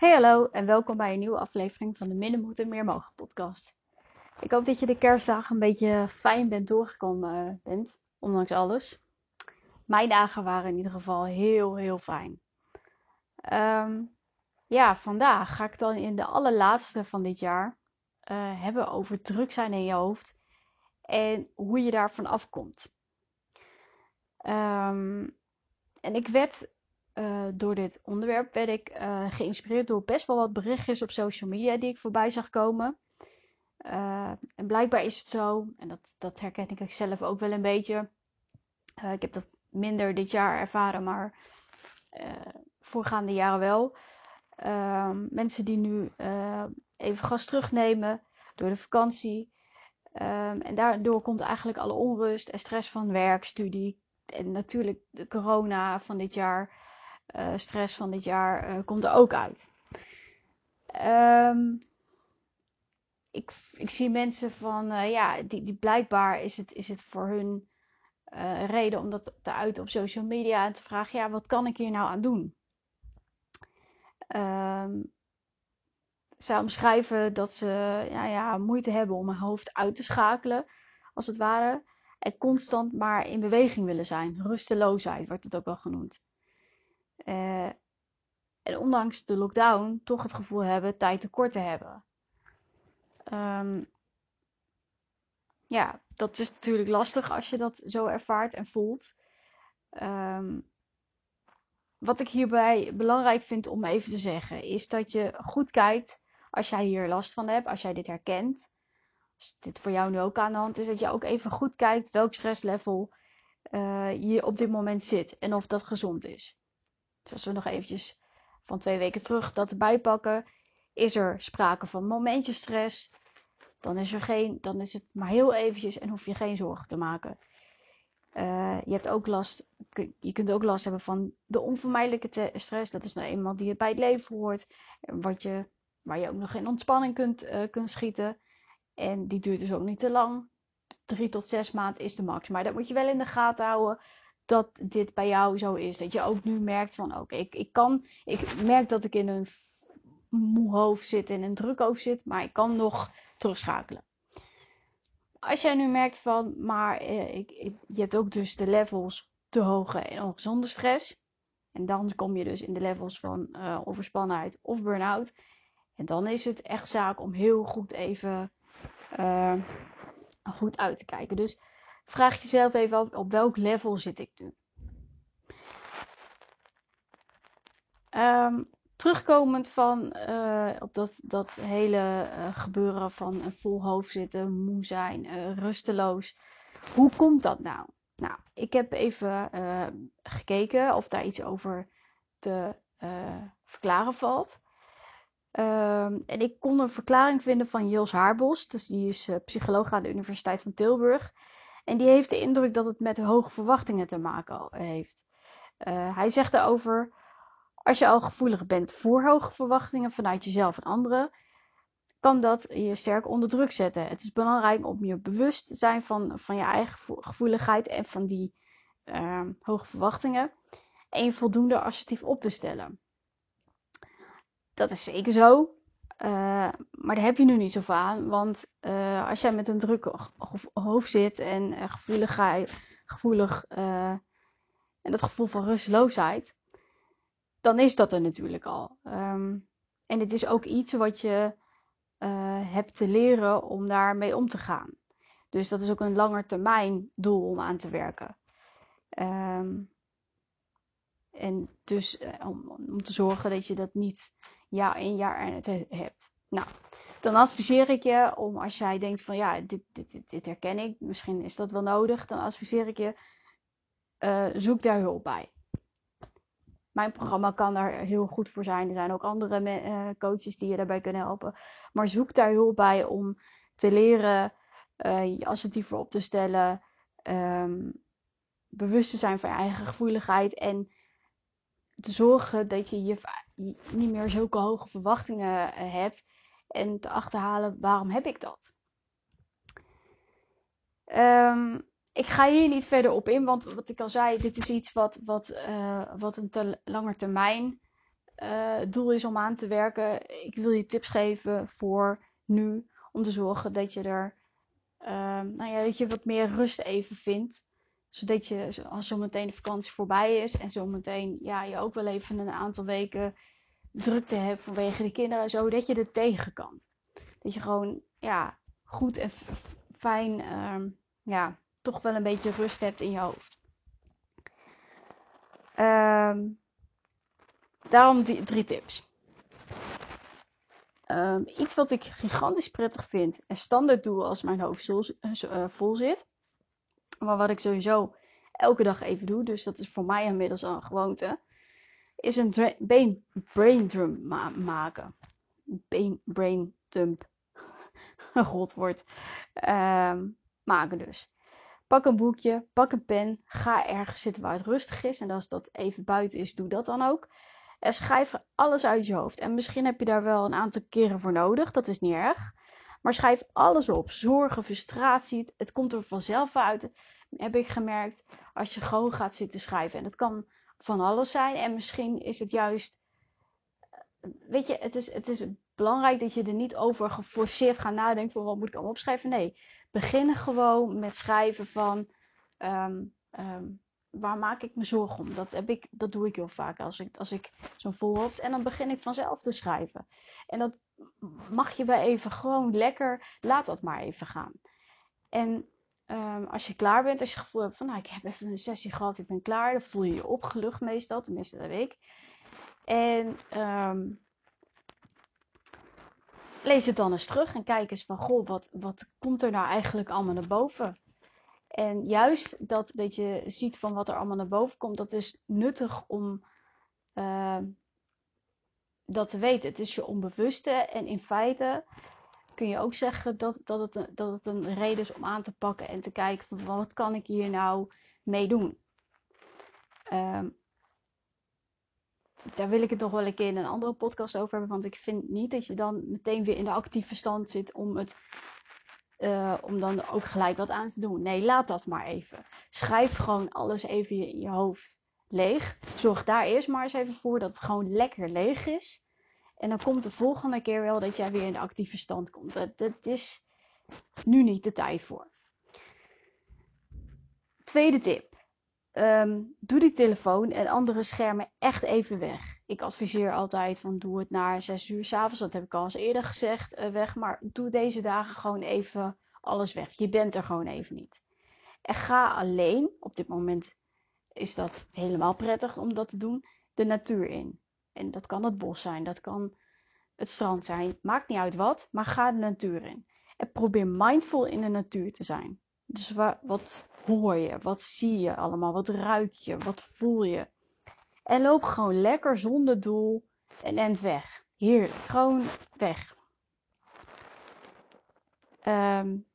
Hey hallo en welkom bij een nieuwe aflevering van de Minder Moeten Meer Mogen podcast. Ik hoop dat je de kerstdagen een beetje fijn bent doorgekomen eh, bent, ondanks alles. Mijn dagen waren in ieder geval heel heel fijn. Ehm, ja, vandaag ga ik dan in de allerlaatste van dit jaar uh, hebben over druk zijn in je hoofd en hoe je daarvan afkomt. Um, en ik werd door dit onderwerp werd ik uh, geïnspireerd door best wel wat berichtjes op social media die ik voorbij zag komen. Uh, en blijkbaar is het zo, en dat, dat herken ik zelf ook wel een beetje. ik heb dat minder dit jaar ervaren, maar voorgaande jaren wel. Ehm, mensen die nu even gas terugnemen door de vakantie. Um, en daardoor komt eigenlijk alle onrust en stress van werk, studie. En natuurlijk de corona van dit jaar stress van dit jaar uh, komt er ook uit. Um, ik, ik zie mensen van, uh, ja, die, die blijkbaar is het, is het voor hun reden om dat te uiten op social media en te vragen, ja, wat kan ik hier nou aan doen? Um, zij omschrijven dat ze ja, ja, moeite hebben om hun hoofd uit te schakelen, als het ware. En constant maar in beweging willen zijn. Rusteloosheid wordt het ook wel genoemd. Uh, en ondanks de lockdown toch het gevoel hebben tijd tekort te hebben. Um, ja, dat is natuurlijk lastig als je dat zo ervaart en voelt. Um, wat ik hierbij belangrijk vind om even te zeggen, is dat je goed kijkt als jij hier last van hebt, als jij dit herkent. Als dit voor jou nu ook aan de hand is, dat je ook even goed kijkt welk stresslevel uh, je op dit moment zit en of dat gezond is. Als we nog eventjes van twee weken terug dat erbij pakken, is er sprake van momentjestress. Dan is, er geen, dan is het maar heel eventjes en hoef je geen zorgen te maken. Uh, je, hebt ook last, je kunt ook last hebben van de onvermijdelijke stress. Dat is nou eenmaal die bij het leven hoort. Wat je, waar je ook nog in ontspanning kunt, uh, kunt schieten. En die duurt dus ook niet te lang. Drie tot zes maanden is de max. Maar dat moet je wel in de gaten houden dat dit bij jou zo is. Dat je ook nu merkt van oké, ik, ik kan. Ik merk dat ik in een moe hoofd zit en een druk hoofd zit, maar ik kan nog terugschakelen. Als jij nu merkt van, maar eh, ik, je hebt ook dus de levels te hoge en ongezonde stress. En dan kom je dus in de levels van uh, overspannenheid of burn-out. En dan is het echt zaak om heel goed even uh, goed uit te kijken. Dus vraag jezelf even op welk level zit ik nu. Um, terugkomend van uh, op dat, dat hele uh, gebeuren van een vol hoofd zitten, moe zijn, uh, rusteloos. Hoe komt dat nou? Nou, ik heb even gekeken of daar iets over te verklaren valt. Um, en ik kon een verklaring vinden van Jils Haarbos. Dus die is psycholoog aan de Universiteit van Tilburg. En die heeft de indruk dat het met hoge verwachtingen te maken heeft. Uh, hij zegt daarover: als je al gevoelig bent voor hoge verwachtingen vanuit jezelf en anderen, kan dat je sterk onder druk zetten. Het is belangrijk om je bewust te zijn van, van je eigen gevoeligheid en van die uh, hoge verwachtingen. En je voldoende assertief op te stellen. Dat is zeker zo. Uh, maar daar heb je nu niet zoveel aan. Want uh, als jij met een druk hoofd zit en uh, gevoelig en dat gevoel van rusteloosheid, dan is dat er natuurlijk al. Um, en het is ook iets wat je hebt te leren om daarmee om te gaan. Dus dat is ook een langer termijn doel om aan te werken. Um, en dus om, om te zorgen dat je dat niet jaar in jaar uit hebt. Nou, dan adviseer ik je om als jij denkt van ja, dit, dit, dit, dit herken ik, misschien is dat wel nodig, dan adviseer ik je, uh, zoek daar hulp bij. Mijn programma kan daar heel goed voor zijn. Er zijn ook andere uh, coaches die je daarbij kunnen helpen. Maar zoek daar hulp bij om te leren uh, je assertiever op te stellen. Um, bewust te zijn van je eigen gevoeligheid. En te zorgen dat je, je niet meer zulke hoge verwachtingen eh, hebt. En te achterhalen waarom heb ik dat. Um, ik ga hier niet verder op in, want wat ik al zei, dit is iets wat, wat, uh, wat een te langer termijn het doel is om aan te werken. Ik wil je tips geven voor nu. Om te zorgen dat je er uh, nou ja, dat je wat meer rust even vindt. Zodat je als zometeen de vakantie voorbij is. En zometeen ja, je ook wel even een aantal weken drukte hebt vanwege de kinderen. Zodat je er tegen kan. Dat je gewoon ja, goed en fijn uh, ja, toch wel een beetje rust hebt in je hoofd. Um, daarom die drie tips. Um, iets wat ik gigantisch prettig vind en standaard doe als mijn hoofd zo, uh, vol zit. Maar wat ik sowieso elke dag even doe, dus dat is voor mij inmiddels al een gewoonte. Is een brain, brain maken. Brain, brain dump. een godwoord. Um, maken dus. Pak een boekje, pak een pen, ga ergens zitten waar het rustig is. En als dat even buiten is, doe dat dan ook. En schrijf alles uit je hoofd. En misschien heb je daar wel een aantal keren voor nodig, dat is niet erg. Maar schrijf alles op. Zorgen, frustratie, het komt er vanzelf uit. Heb ik gemerkt als je gewoon gaat zitten schrijven. En dat kan van alles zijn. En misschien is het juist. Weet je, het is, het is belangrijk dat je er niet over geforceerd gaat nadenken van wat moet ik allemaal opschrijven. Nee, beginnen gewoon met schrijven van um, um, waar maak ik me zorgen om. Dat, heb ik, dat doe ik heel vaak als ik, als ik zo'n voorhoofd. En dan begin ik vanzelf te schrijven. En dat mag je wel even gewoon lekker, laat dat maar even gaan. En um, als je klaar bent, als je het gevoel hebt van nou ik heb even een sessie gehad, ik ben klaar. Dan voel je je opgelucht meestal, tenminste dat weet ik. En um, lees het dan eens terug en kijk eens van, goh, wat, wat komt er nou eigenlijk allemaal naar boven? En juist dat, dat je ziet van wat er allemaal naar boven komt, dat is nuttig om uh, dat te weten. Het is je onbewuste en in feite kun je ook zeggen dat, dat, het, dat het een reden is om aan te pakken en te kijken van wat kan ik hier nou mee doen. Um, daar wil ik het toch wel een keer in een andere podcast over hebben. Want ik vind niet dat je dan meteen weer in de actieve stand zit om het. Uh, om dan ook gelijk wat aan te doen. Nee, laat dat maar even. Schrijf gewoon alles even in je hoofd leeg. Zorg daar eerst maar eens even voor dat het gewoon lekker leeg is. En dan komt de volgende keer wel dat jij weer in de actieve stand komt. Dat, is nu niet de tijd voor. Tweede tip. Um, doe die telefoon en andere schermen echt even weg. Ik adviseer altijd van doe het na 6 uur s'avonds. Dat heb ik al eens eerder gezegd uh, weg. Maar doe deze dagen gewoon even alles weg. Je bent er gewoon even niet. En ga alleen, op dit moment is dat helemaal prettig om dat te doen, de natuur in. En dat kan het bos zijn, dat kan het strand zijn. Maakt niet uit wat, maar ga de natuur in. En probeer mindful in de natuur te zijn. Dus wat hoor je? Wat zie je allemaal? Wat ruik je? Wat voel je? En loop gewoon lekker zonder doel en end weg. Hier, gewoon weg. Um,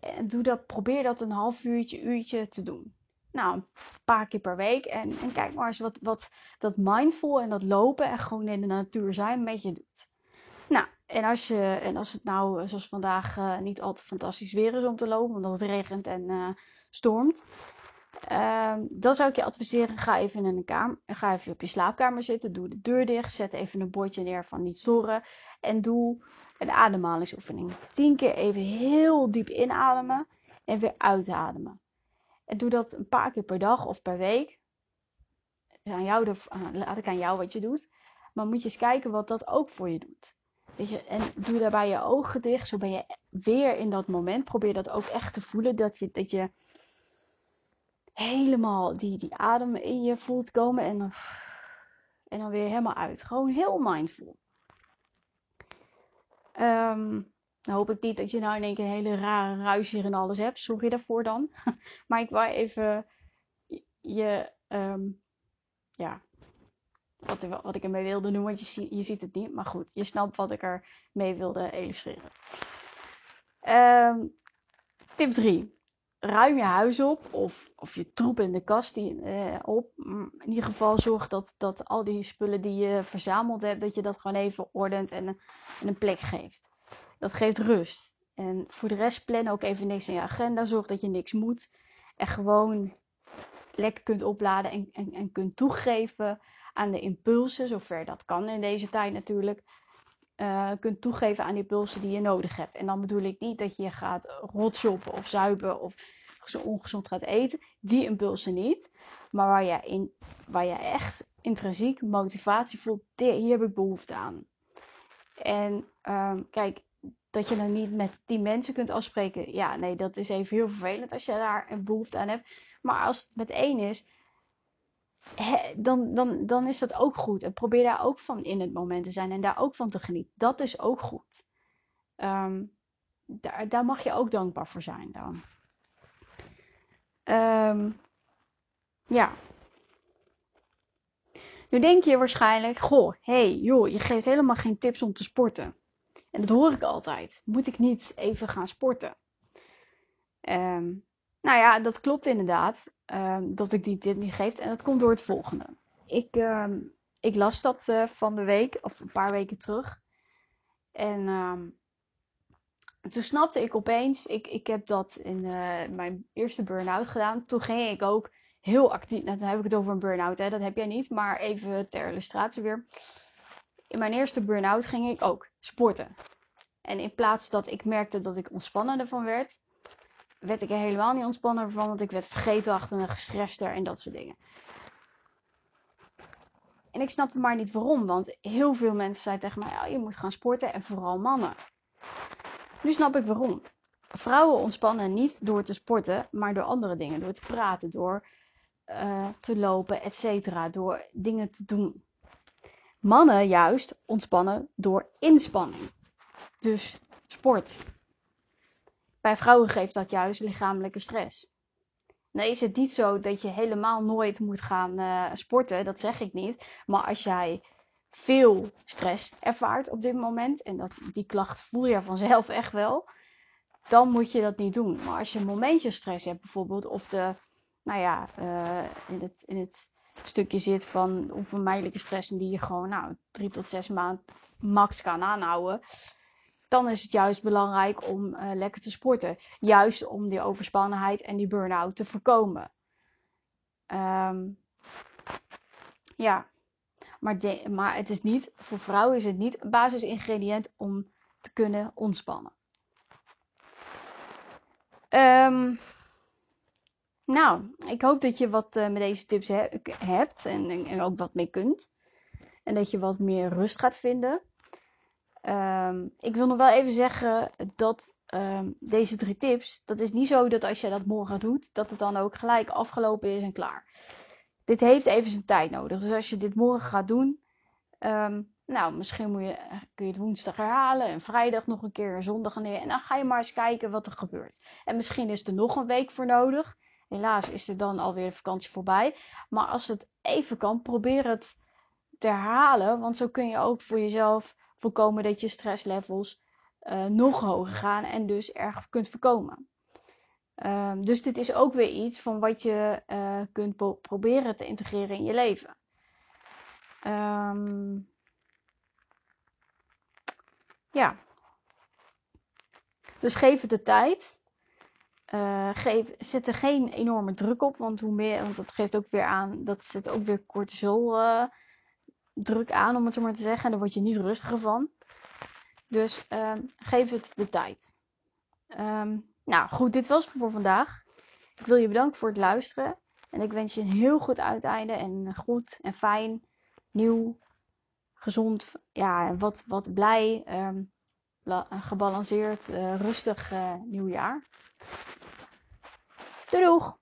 en doe dat, probeer dat een half uurtje, uurtje te doen. Nou, een paar keer per week. En, en kijk maar eens wat, wat dat mindful en dat lopen en gewoon in de natuur zijn met je doet. Nou, en als, je, en als het nou, zoals vandaag, uh, niet al te fantastisch weer is om te lopen, omdat het regent en uh, stormt. Uh, dan zou ik je adviseren, ga even in kamer, ga even op je slaapkamer zitten, doe de deur dicht, zet even een bordje neer van niet storen en doe een ademhalingsoefening. Tien keer even heel diep inademen en weer uitademen. En doe dat een paar keer per dag of per week. Laat ik aan jou wat je doet. Maar moet je eens kijken wat dat ook voor je doet. Weet je, en doe daarbij je ogen dicht. Zo ben je weer in dat moment. Probeer dat ook echt te voelen. Dat je, dat je helemaal die, die adem in je voelt komen. En dan, en dan weer helemaal uit. Gewoon heel mindful. Um, nou hoop ik niet dat je nou in één keer een hele rare ruis hier en alles hebt. Sorry daarvoor dan. maar ik wou even je, um, ja, wat, wat ik ermee wilde doen, want je, je ziet het niet. Maar goed, je snapt wat ik er mee wilde illustreren. Um, tip 3. Ruim je huis op of, of je troep in de kast die, uh, op. In ieder geval zorg dat, dat al die spullen die je verzameld hebt, dat je dat gewoon even ordent en, en een plek geeft. Dat geeft rust. En voor de rest plan ook even niks in je agenda. Zorg dat je niks moet. En gewoon lekker kunt opladen en, en, en kunt toegeven aan de impulsen, zover dat kan in deze tijd natuurlijk. Uh, kunt toegeven aan die impulsen die je nodig hebt. En dan bedoel ik niet dat je gaat rotshoppen of zuipen of ongezond gaat eten. Die impulsen niet. Maar waar je, in, waar je echt intrinsiek motivatie voelt, hier heb ik behoefte aan. En um, kijk, dat je dan niet met tien mensen kunt afspreken. Ja, nee, dat is even heel vervelend als je daar een behoefte aan hebt. Maar als het met één is, dan, dan, dan is dat ook goed. En probeer daar ook van in het moment te zijn en daar ook van te genieten. Dat is ook goed. Um, daar, daar mag je ook dankbaar voor zijn dan. Um, ja. Nu denk je waarschijnlijk, goh, hey, joh, je geeft helemaal geen tips om te sporten. En dat hoor ik altijd. Moet ik niet even gaan sporten? Um, nou ja, dat klopt inderdaad. Um, dat ik die tip niet geef. En dat komt door het volgende. Ik, um, ik las dat uh, van de week, of een paar weken terug. En toen snapte ik opeens, ik, ik heb dat in uh, mijn eerste burn-out gedaan. Toen ging ik ook heel actief, nou, dan heb ik het over een burn-out, hè, dat heb jij niet, maar even ter illustratie weer. In mijn eerste burn-out ging ik ook sporten. En in plaats dat ik merkte dat ik ontspannender van werd, werd ik er helemaal niet ontspannen van, want ik werd vergeetachtig, gestrester en dat soort dingen. En ik snapte maar niet waarom, want heel veel mensen zeiden tegen mij: ja, je moet gaan sporten en vooral mannen. Nu snap ik waarom. Vrouwen ontspannen niet door te sporten, maar door andere dingen. Door te praten, door uh, te lopen, etc. Door dingen te doen. Mannen juist ontspannen door inspanning. Dus sport. Bij vrouwen geeft dat juist lichamelijke stress. Nou is het niet zo dat je helemaal nooit moet gaan uh, sporten, dat zeg ik niet. Maar als jij veel stress ervaart op dit moment, en dat, die klacht voel je vanzelf echt wel, dan moet je dat niet doen. Maar als je een momentje stress hebt bijvoorbeeld, of de, nou ja, uh, in, het, in het stukje zit van onvermijdelijke stress en die je gewoon nou, drie tot zes maanden max kan aanhouden, dan is het juist belangrijk om uh, lekker te sporten. Juist om die overspannenheid en die burn-out te voorkomen. Um, ja, maar, de, maar het is niet, voor vrouwen is het niet een basisingrediënt om te kunnen ontspannen. Um, nou, ik hoop dat je wat uh, met deze tips he hebt en, ook wat mee kunt. En dat je wat meer rust gaat vinden. Um, ik wil nog wel even zeggen dat um, deze drie tips, dat is niet zo dat als je dat morgen doet, dat het dan ook gelijk afgelopen is en klaar. Dit heeft even zijn tijd nodig. Dus als je dit morgen gaat doen, um, nou, misschien moet je, kun je het woensdag herhalen en vrijdag nog een keer en zondag en dan ga je maar eens kijken wat er gebeurt. En misschien is er nog een week voor nodig. Helaas is er dan alweer de vakantie voorbij. Maar als het even kan, probeer het te herhalen. Want zo kun je ook voor jezelf voorkomen dat je stresslevels uh, nog hoger gaan en dus erg kunt voorkomen. Um, dus dit is ook weer iets van wat je uh, kunt proberen te integreren in je leven. Um, ja. Dus geef het de tijd. Uh, geef, zet er geen enorme druk op, want hoe meer, want dat geeft ook weer aan, dat zet ook weer cortisol uh, druk aan, om het zo maar te zeggen. En daar word je niet rustiger van. Dus um, geef het de tijd. Um, nou goed, dit was het voor vandaag. Ik wil je bedanken voor het luisteren. En ik wens je een heel goed uiteinde en goed en fijn, nieuw, gezond, ja, wat, wat blij, um, gebalanceerd, uh, rustig uh, nieuwjaar. Doei doeg!